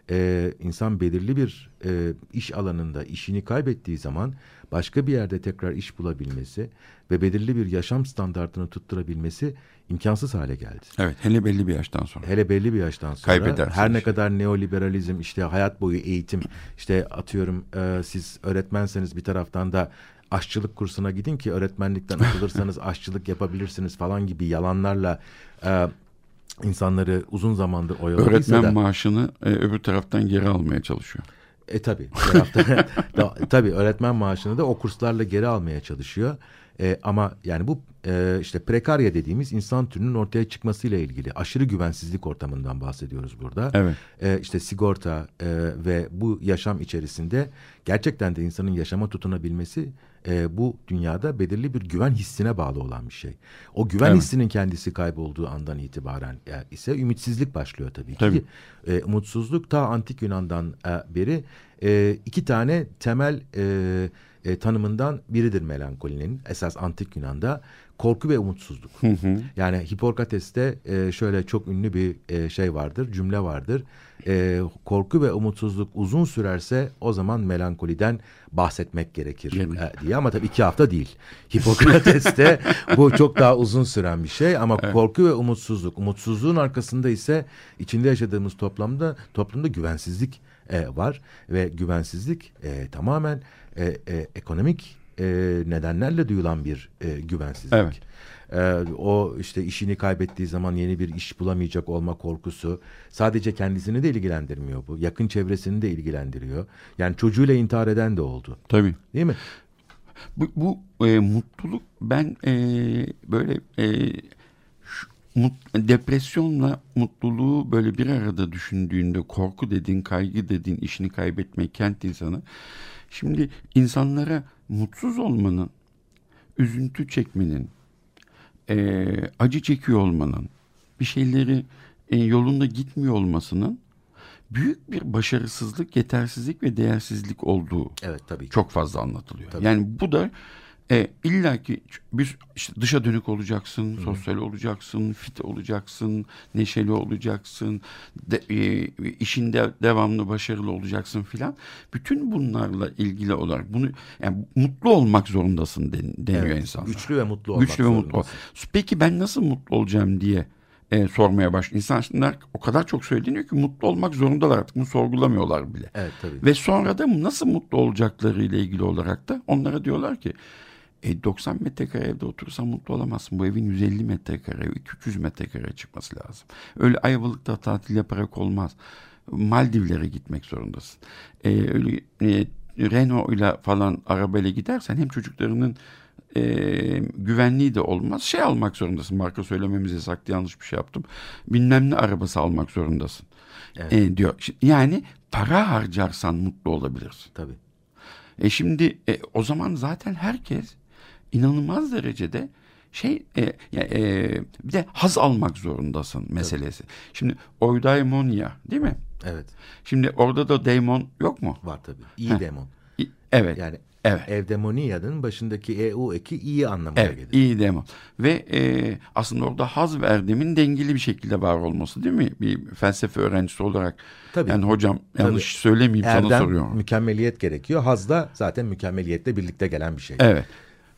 e, insan belirli bir e, iş alanında işini kaybettiği zaman başka bir yerde tekrar iş bulabilmesi ve belirli bir yaşam standartını tutturabilmesi imkansız hale geldi. Evet hele belli bir yaştan sonra. Hele belli bir yaştan sonra Kaybedersin her ne işte. kadar neoliberalizm işte hayat boyu eğitim işte atıyorum e, siz öğretmenseniz bir taraftan da aşçılık kursuna gidin ki öğretmenlikten atılırsanız aşçılık yapabilirsiniz falan gibi yalanlarla e, insanları uzun zamandır oyaladıysa Öğretmen da maaşını e, öbür taraftan geri almaya çalışıyor. e tabi tabi öğretmen maaşını da o kurslarla geri almaya çalışıyor. E, ama yani bu e, işte prekarya dediğimiz insan türünün ortaya çıkmasıyla ilgili aşırı güvensizlik ortamından bahsediyoruz burada. Evet. E, işte sigorta e, ve bu yaşam içerisinde gerçekten de insanın yaşama tutunabilmesi e, bu dünyada belirli bir güven hissine bağlı olan bir şey. O güven Evet. hissinin kendisi kaybolduğu andan itibaren e, ise ümitsizlik başlıyor tabii, Tabii. ki. E, umutsuzluk ta antik Yunan'dan e, beri e, iki tane temel e, e, tanımından biridir melankolinin. Esas antik Yunan'da korku ve umutsuzluk. Yani Hipokrates'te e, şöyle çok ünlü bir e, şey vardır, cümle vardır. E, korku ve umutsuzluk uzun sürerse o zaman melankoliden bahsetmek gerekir e, diye. Ama tabii iki hafta değil. Hipokrates'te bu çok daha uzun süren bir şey. Ama korku ve umutsuzluk. Umutsuzluğun arkasında ise içinde yaşadığımız toplumda toplumda güvensizlik e, var ve güvensizlik e, tamamen e, e, ekonomik e, nedenlerle duyulan bir e, güvensizlik. Evet. E, o işte işini kaybettiği zaman yeni bir iş bulamayacak olma korkusu sadece kendisini de ilgilendirmiyor bu. Yakın çevresini de ilgilendiriyor. Yani çocuğuyla intihar eden de oldu. Tabii. Değil mi? Bu, bu e, mutluluk ben e, böyle e, şu, mut- depresyonla mutluluğu böyle bir arada düşündüğünde korku dediğin, kaygı dediğin, işini kaybetmek, kent insanı. Şimdi insanlara mutsuz olmanın, üzüntü çekmenin, e, acı çekiyor olmanın, bir şeyleri e, yolunda gitmiyor olmasının büyük bir başarısızlık, yetersizlik ve değersizlik olduğu Evet tabii. ki. çok fazla anlatılıyor. Tabii. Yani bu da e, illaki bir işte dışa dönük olacaksın, sosyal olacaksın, fit olacaksın, neşeli olacaksın, de, e, işinde devamlı başarılı olacaksın filan. Bütün bunlarla ilgili olarak bunu yani mutlu olmak zorundasın den, deniyor Evet, insanlar. Güçlü ve mutlu olmak Güçlü ve mutlu. ol. Peki ben nasıl mutlu olacağım diye e, sormaya başlıyor. İnsanlar o kadar çok söyleniyor ki mutlu olmak zorundalar artık. Bunu sorgulamıyorlar bile. Evet tabii. Ve sonra da nasıl mutlu olacakları ile ilgili olarak da onlara diyorlar ki e, 90 metrekare evde oturursan mutlu olamazsın. Bu evin 150 metrekare, 200 metrekare çıkması lazım. Öyle Ayvalık'ta tatil yaparak olmaz. Maldivlere gitmek zorundasın. E, öyle e, Renault ile falan arabayla gidersen hem çocuklarının e, güvenliği de olmaz. Şey almak zorundasın. Marka söylememiz yasaktı. Yanlış bir şey yaptım. Bilmem ne arabası almak zorundasın. Evet. E, diyor. Yani para harcarsan mutlu olabilirsin. Tabii. E şimdi e, o zaman zaten herkes inanılmaz derecede şey e, e, bir de haz almak zorundasın meselesi. Şimdi eudaimonia değil mi? Evet. Şimdi orada da daimon yok mu? Var tabii. İyi Heh. demon. İ- Evet. Yani evet. evdemoniyanın başındaki EU eki iyi anlamına Evet, gelir. iyi demo. Ve e, aslında orada haz ve erdemin dengeli bir şekilde var olması değil mi? Bir felsefe öğrencisi olarak. Tabii. Yani hocam yanlış söylemeyeyim sana Erdem, soruyorum. mükemmeliyet gerekiyor. Haz da zaten mükemmeliyetle birlikte gelen bir şey. Evet.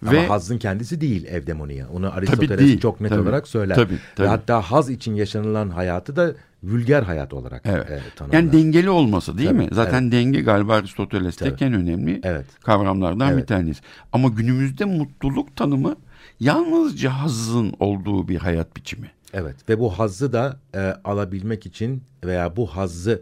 Ama Ve hazın kendisi değil evdemoniya. Onu Aristoteles değil, çok net tabii. olarak söyler. Tabii, Ve tabii. hatta haz için yaşanılan hayatı da vulgar hayat olarak Evet. e, tanımlar. yani dengeli olması değil Tabii, mi? Zaten denge galiba Aristoteles'teki Tabii. en önemli Evet. kavramlardan bir Evet. tanesi. Ama günümüzde mutluluk tanımı yalnızca hazın olduğu bir hayat biçimi. Evet ve bu hazzı da e, alabilmek için veya bu hazzı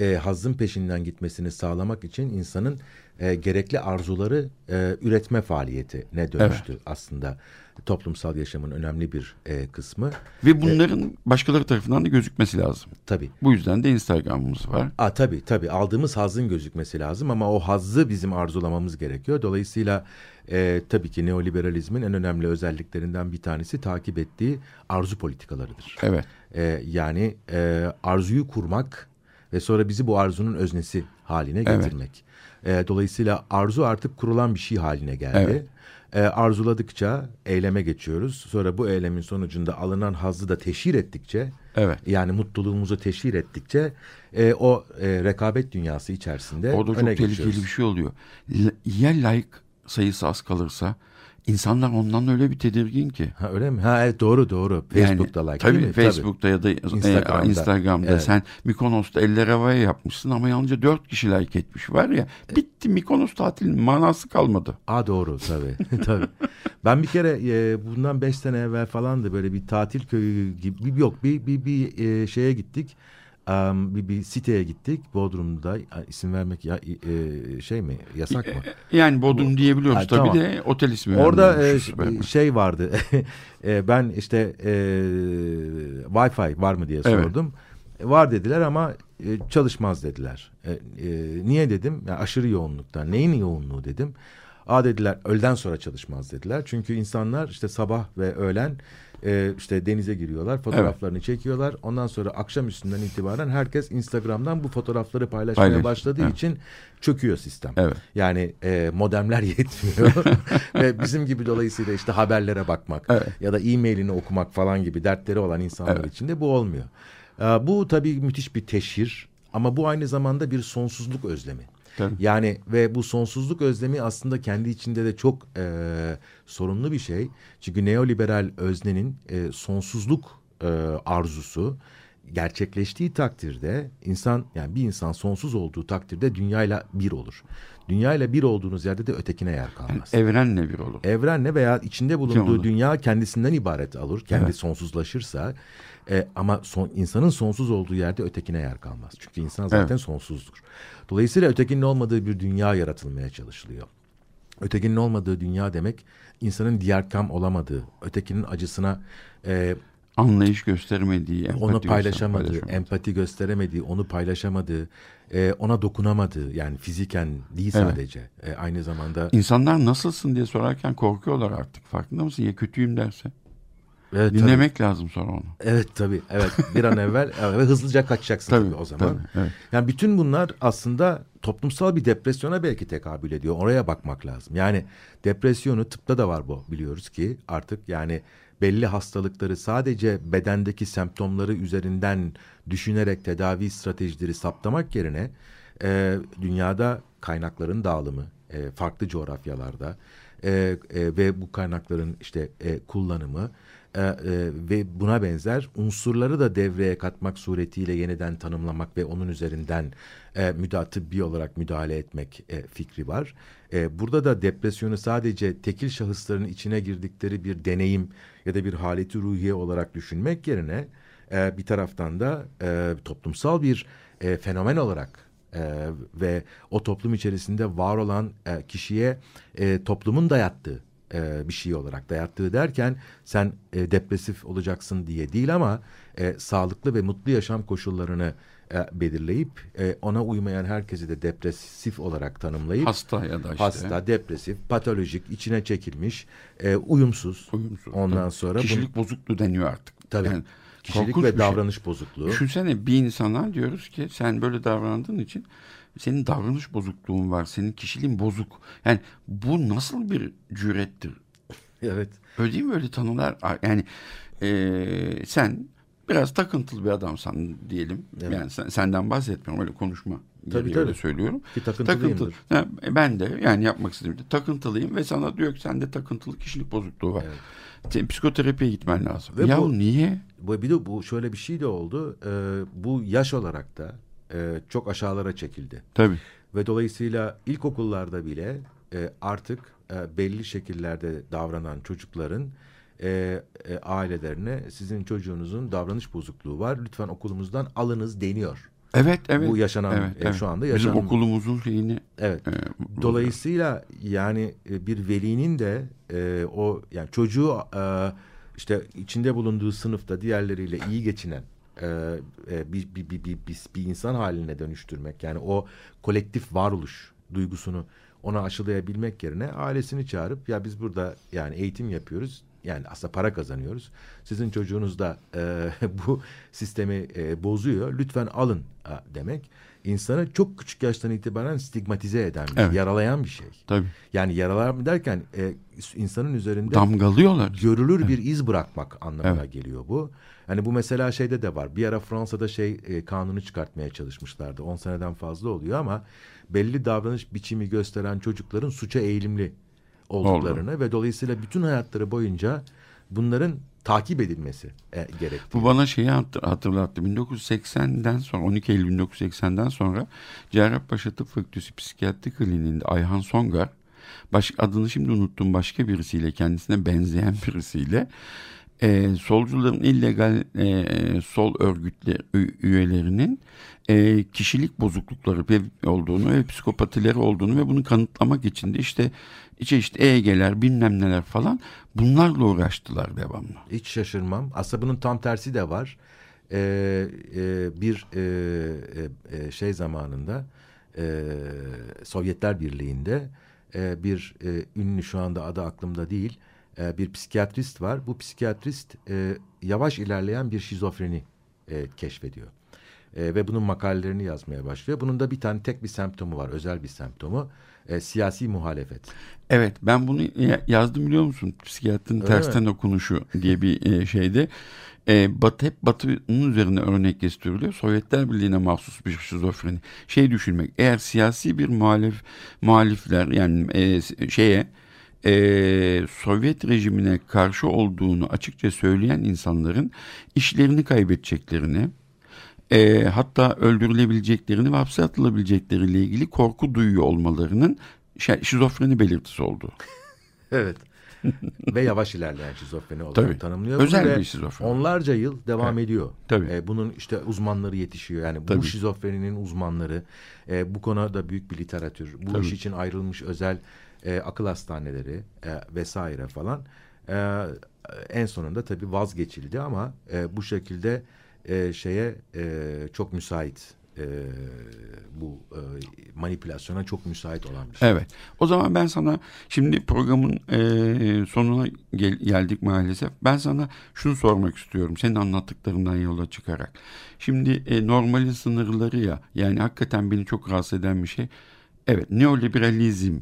e, hazzın peşinden gitmesini sağlamak için insanın e, gerekli arzuları e, üretme faaliyetine dönüştü aslında toplumsal yaşamın önemli bir e, kısmı. Ve bunların başkaları tarafından da gözükmesi lazım. Tabii. Bu yüzden de Instagram'ımız var. Aa, tabii tabii aldığımız hazzın gözükmesi lazım ama o hazzı bizim arzulamamız gerekiyor. Dolayısıyla e, tabii ki neoliberalizmin en önemli özelliklerinden bir tanesi takip ettiği arzu politikalarıdır. Evet. E, yani e, arzuyu kurmak ve sonra bizi bu arzunun öznesi haline getirmek. E, dolayısıyla arzu artık kurulan bir şey haline geldi. Evet. E, arzuladıkça eyleme geçiyoruz. Sonra bu eylemin sonucunda alınan hazzı da teşhir ettikçe, Evet. yani mutluluğumuzu teşhir ettikçe e, o e, rekabet dünyası içerisinde Orada çok öne tehlikeli geçiyoruz. bir şey oluyor. Ya like sayısı az kalırsa insanlar ondan öyle bir tedirgin ki. Ha, öyle mi? Ha evet doğru doğru. Facebook'ta yani, like tabii, değil mi? Facebook'ta ya da Instagram'da. Instagram'da, Instagram'da Evet. sen Mikonos'ta eller havaya yapmışsın ama yalnızca dört kişi like etmiş var ya bitti Mikonos tatilinin manası kalmadı. Aa doğru tabii. tabii. Ben bir kere e, bundan beş sene evvel falan da böyle bir tatil köyü gibi bir- yok bir bir, bir e, şeye gittik. Am, bir, bir siteye gittik Bodrum'da A, isim vermek ya, e, şey mi yasak mı? Yani Bodrum diyebiliyoruz Ha, tabii tamam. de otel ismi Orada e, şey vardı. E, ben işte e, Wi-Fi var mı diye Evet. sordum. E, Var dediler ama e, çalışmaz dediler. E, e, niye dedim? Ya aşırı yoğunluktan. Neyin yoğunluğu dedim. Aa dediler öğleden sonra çalışmaz dediler. Çünkü insanlar işte sabah ve öğlen e, işte denize giriyorlar, fotoğraflarını çekiyorlar. Ondan sonra akşam üstünden itibaren herkes Instagram'dan bu fotoğrafları paylaşmaya Paylaş- başladığı Evet. için çöküyor sistem. Evet. Yani e, modemler yetmiyor ve bizim gibi dolayısıyla işte haberlere bakmak Evet. ya da e-mailini okumak falan gibi dertleri olan insanlar Evet. için de bu olmuyor. E, bu tabii müthiş bir teşhir ama bu aynı zamanda bir sonsuzluk özlemi. Tabii. Yani ve bu sonsuzluk özlemi aslında kendi içinde de çok e, sorunlu bir şey. Çünkü neoliberal öznenin e, sonsuzluk e, arzusu gerçekleştiği takdirde insan yani bir insan sonsuz olduğu takdirde dünyayla bir olur. Dünyayla bir olduğunuz yerde de ötekine yer kalmaz. Evrenle bir olur. Evrenle veya içinde bulunduğu dünya kendisinden ibaret olur. Kendi Evet. sonsuzlaşırsa e, ama son, insanın sonsuz olduğu yerde ötekine yer kalmaz. Çünkü insan zaten Evet. sonsuzdur. Dolayısıyla ötekinin olmadığı bir dünya yaratılmaya çalışılıyor. Ötekinin olmadığı dünya demek insanın diğer kam olamadığı, ötekinin acısına e, Anlayış göstermediği, empati onu paylaşamadığı, paylaşamadığı. empati gösteremediği, onu paylaşamadığı, e, ona dokunamadığı yani fiziken değil Evet. sadece e, aynı zamanda İnsanlar nasılsın diye sorarken korkuyorlar artık. Farkında mısın? Ya kötüyüm derse. Evet, tabii. Dinlemek lazım sonra onu. Evet tabii. Evet bir an evvel evet, ve hızlıca kaçacaksın tabii, o zaman. tabii, evet. Yani bütün bunlar aslında toplumsal bir depresyona belki tekabül ediyor. Oraya bakmak lazım. Yani depresyonu tıpta da var bu biliyoruz ki artık yani belli hastalıkları sadece bedendeki semptomları üzerinden düşünerek tedavi stratejileri saptamak yerine e, dünyada kaynakların dağılımı e, farklı coğrafyalarda e, e, ve bu kaynakların işte e, kullanımı e, e, ve buna benzer unsurları da devreye katmak suretiyle yeniden tanımlamak ve onun üzerinden e, müda tıbbi olarak müdahale etmek e, fikri var. E, burada da depresyonu sadece tekil şahısların içine girdikleri bir deneyim ya da bir haleti ruhiye olarak düşünmek yerine e, bir taraftan da e, toplumsal bir e, fenomen olarak e, ve o toplum içerisinde var olan e, kişiye e, toplumun dayattığı e, bir şey olarak dayattığı derken sen e, depresif olacaksın diye değil ama e, sağlıklı ve mutlu yaşam koşullarını belirleyip e, ona uymayan herkesi de depresif olarak tanımlayıp Hasta ya da işte. hasta, depresif, patolojik, içine çekilmiş, e, uyumsuz. Uyumsuz, Ondan tabii. sonra Kişilik bozukluğu deniyor artık. Tabii. Yani kişilik ve şey. davranış bozukluğu. Düşünsene bir insana diyoruz ki sen böyle davrandığın için senin davranış bozukluğun var. Senin kişiliğin bozuk. Yani bu nasıl bir cürettir? Evet. Öyle değil mi öyle tanılar? Yani eee, sen biraz takıntılı bir adamsan diyelim. Evet. Yani sen, senden bahsetmiyorum öyle konuşma. Tabii, tabii. öyle söylüyorum. Ki takıntılıyımdır. Ha, ben de yani yapmak istediğim de takıntılıyım ve sana diyor ki sende takıntılı kişilik bozukluğu var. Evet. Senin psikoterapiye gitmen lazım. Ve ya bu- niye? Bu bir de bu şöyle bir şey de oldu. E, bu yaş olarak da e, çok aşağılara çekildi. Tabii. Ve dolayısıyla ilkokullarda bile e, artık e, belli şekillerde davranan çocukların e, e, ailelerine sizin çocuğunuzun davranış bozukluğu var. Lütfen okulumuzdan alınız deniyor. Evet evet. Bu yaşanan, evet, e, evet. şu anda Bizim yaşanan- okulumuzun şeyini Evet. e, Dolayısıyla yani e, bir velinin de e, o yani çocuğu e, işte içinde bulunduğu sınıfta diğerleriyle iyi geçinen e, e, bir, bir, bir, bir, bir, bir insan haline dönüştürmek yani o kolektif varoluş duygusunu ona aşılayabilmek yerine ailesini çağırıp ya biz burada yani eğitim yapıyoruz yani aslında para kazanıyoruz. Sizin çocuğunuz da e, bu sistemi e, bozuyor. Lütfen alın demek. İnsanı çok küçük yaştan itibaren stigmatize eden, bir Evet. yaralayan bir şey. Tabii. Yani yaralar derken e, insanın üzerinde Damgalıyorlar. görülür bir iz bırakmak anlamına Evet. geliyor bu. Hani bu mesela şeyde de var. Bir ara Fransa'da şey e, kanunu çıkartmaya çalışmışlardı. 10 seneden fazla oluyor ama belli davranış biçimi gösteren çocukların suça eğilimli olduklarını ve dolayısıyla bütün hayatları boyunca bunların takip edilmesi e, gerektiği. Bu bana şeyi hat- hatırlattı. 1980'den sonra 12 Eylül 1980'den sonra Cerrahpaşa Tıp Fakültesi Psikiyatri Kliniğinde Ayhan Songar baş, adını şimdi unuttum başka birisiyle kendisine benzeyen birisiyle e, solcuların illegal e, sol örgütler ü- üyelerinin e, kişilik bozuklukları olduğunu ve psikopatileri olduğunu ve bunu kanıtlamak için de işte içe işte EEG'ler bilmem neler falan bunlarla uğraştılar devamlı. Hiç şaşırmam. Aslında bunun tam tersi de var. Ee, e, bir e, e, e, şey zamanında e, Sovyetler Birliği'nde e, bir e, ünlü şu anda adı aklımda değil e, bir psikiyatrist var. Bu psikiyatrist e, yavaş ilerleyen bir şizofreni e, keşfediyor. E, ve bunun makalelerini yazmaya başlıyor. Bunun da bir tane tek bir semptomu var, özel bir semptomu. E, siyasi muhalefet. Evet ben bunu ya- yazdım biliyor musun? Psikiyatrinin Öyle tersten okunuşu diye bir e, şeyde. E, batı hep batının üzerine örnek gösteriliyor. Sovyetler Birliği'ne mahsus bir şizofreni. Şey düşünmek eğer siyasi bir muhalif muhalifler yani e, şeye e, Sovyet rejimine karşı olduğunu açıkça söyleyen insanların işlerini kaybedeceklerini e, hatta öldürülebileceklerini ve hapse atılabilecekleriyle ilgili korku duyuyor olmalarının şi- şizofreni belirtisi olduğu. Evet. ve yavaş ilerleyen şizofreni olarak Tabii. tanımlıyor. Özel ve bir şizofreni. Onlarca yıl devam ediyor. Tabii. E, bunun işte uzmanları yetişiyor. Yani bu Tabii. şizofreninin uzmanları. e, bu konuda büyük bir literatür. Bu Tabii. iş için ayrılmış özel e, akıl hastaneleri e, vesaire falan. E, en sonunda tabii vazgeçildi ama e, bu şekilde e, şeye e, çok müsait. E, bu e, manipülasyona çok müsait olan bir şey. Evet. O zaman ben sana şimdi programın e, sonuna gel- geldik maalesef. Ben sana şunu sormak istiyorum. Senin anlattıklarından yola çıkarak. Şimdi e, normalin sınırları ya. Yani hakikaten beni çok rahatsız eden bir şey. Evet neoliberalizm,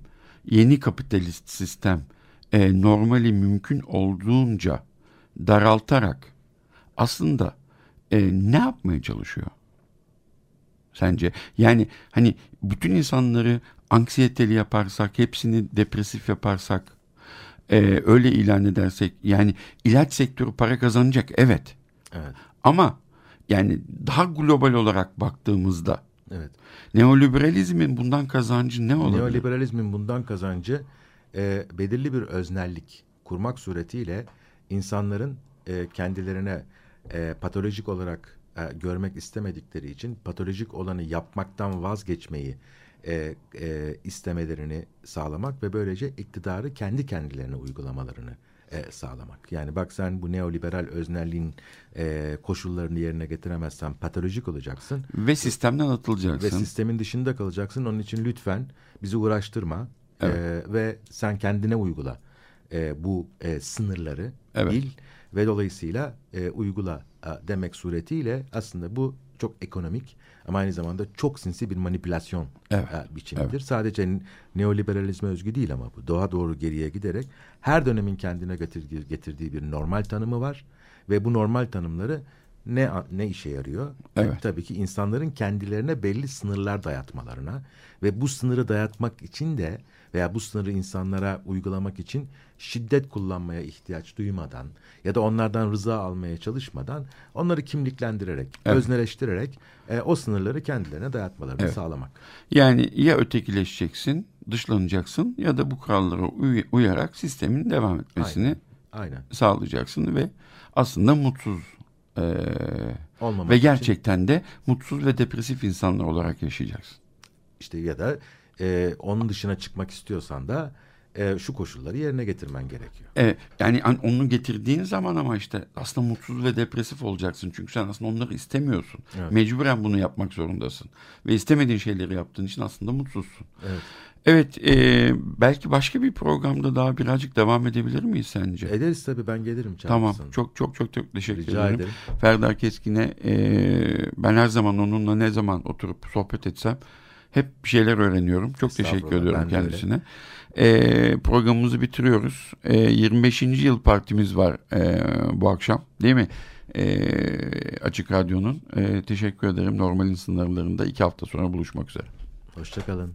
yeni kapitalist sistem e, normali mümkün olduğunca daraltarak aslında e, ne yapmaya çalışıyor? Sence? Yani hani bütün insanları anksiyeteli yaparsak, hepsini depresif yaparsak, e, öyle ilan edersek, yani ilaç sektörü para kazanacak, evet. Evet. Ama yani daha global olarak baktığımızda Evet. neoliberalizmin bundan kazancı ne olabilir? Neoliberalizmin bundan kazancı e, belirli bir öznellik kurmak suretiyle insanların e, kendilerine e, patolojik olarak e, görmek istemedikleri için patolojik olanı yapmaktan vazgeçmeyi e, e, istemelerini sağlamak ve böylece iktidarı kendi kendilerine uygulamalarını e, sağlamak. Yani bak sen bu neoliberal öznelliğin e, koşullarını yerine getiremezsen patolojik olacaksın Ve sistemden ve atılacaksın. sistemin dışında kalacaksın. Onun için lütfen bizi uğraştırma Evet. Ee, ve sen kendine uygula Ee, bu e, sınırları Evet. bil ve dolayısıyla e, uygula e, demek suretiyle aslında bu çok ekonomik ama aynı zamanda çok sinsi bir manipülasyon Evet. e, biçimidir. Sadece neoliberalizme özgü değil ama bu doğa doğru geriye giderek her dönemin kendine getirdiği bir normal tanımı var ve bu normal tanımları ne ne işe yarıyor? Evet. Tabii ki insanların kendilerine belli sınırlar dayatmalarına ve bu sınırı dayatmak için de veya bu sınırı insanlara uygulamak için şiddet kullanmaya ihtiyaç duymadan ya da onlardan rıza almaya çalışmadan onları kimliklendirerek, Evet. özneleştirerek e, o sınırları kendilerine dayatmalarını Evet. sağlamak. Yani ya ötekileşeceksin, dışlanacaksın ya da bu kurallara uy- uyarak sistemin devam etmesini Aynen. Aynen. sağlayacaksın ve aslında mutsuz e, Olmamak ve için gerçekten de mutsuz ve depresif insanlar olarak yaşayacaksın. işte ya da e, onun dışına çıkmak istiyorsan da e, şu koşulları yerine getirmen gerekiyor. E, yani an- onu getirdiğin zaman ama işte aslında mutsuz ve depresif olacaksın. Çünkü sen aslında onları istemiyorsun. Evet. Mecburen bunu yapmak zorundasın. Ve istemediğin şeyleri yaptığın için aslında mutsuzsun. Evet. Evet, e, belki başka bir programda daha birazcık devam edebilir miyiz sence? Ederiz tabii ben gelirim. Tamam, çok çok çok çok teşekkür Rica ederim. ederim. Ferdar Keskin'e e, ben her zaman onunla ne zaman oturup sohbet etsem hep bir şeyler öğreniyorum. Çok teşekkür ediyorum kendisine. E, programımızı bitiriyoruz. E, 25. yıl partimiz var e, bu akşam değil mi? E, Açık Radyo'nun. E, teşekkür ederim. Normalin sınırlarında iki hafta sonra buluşmak üzere. Hoşçakalın.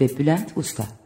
ve Bülent Usta.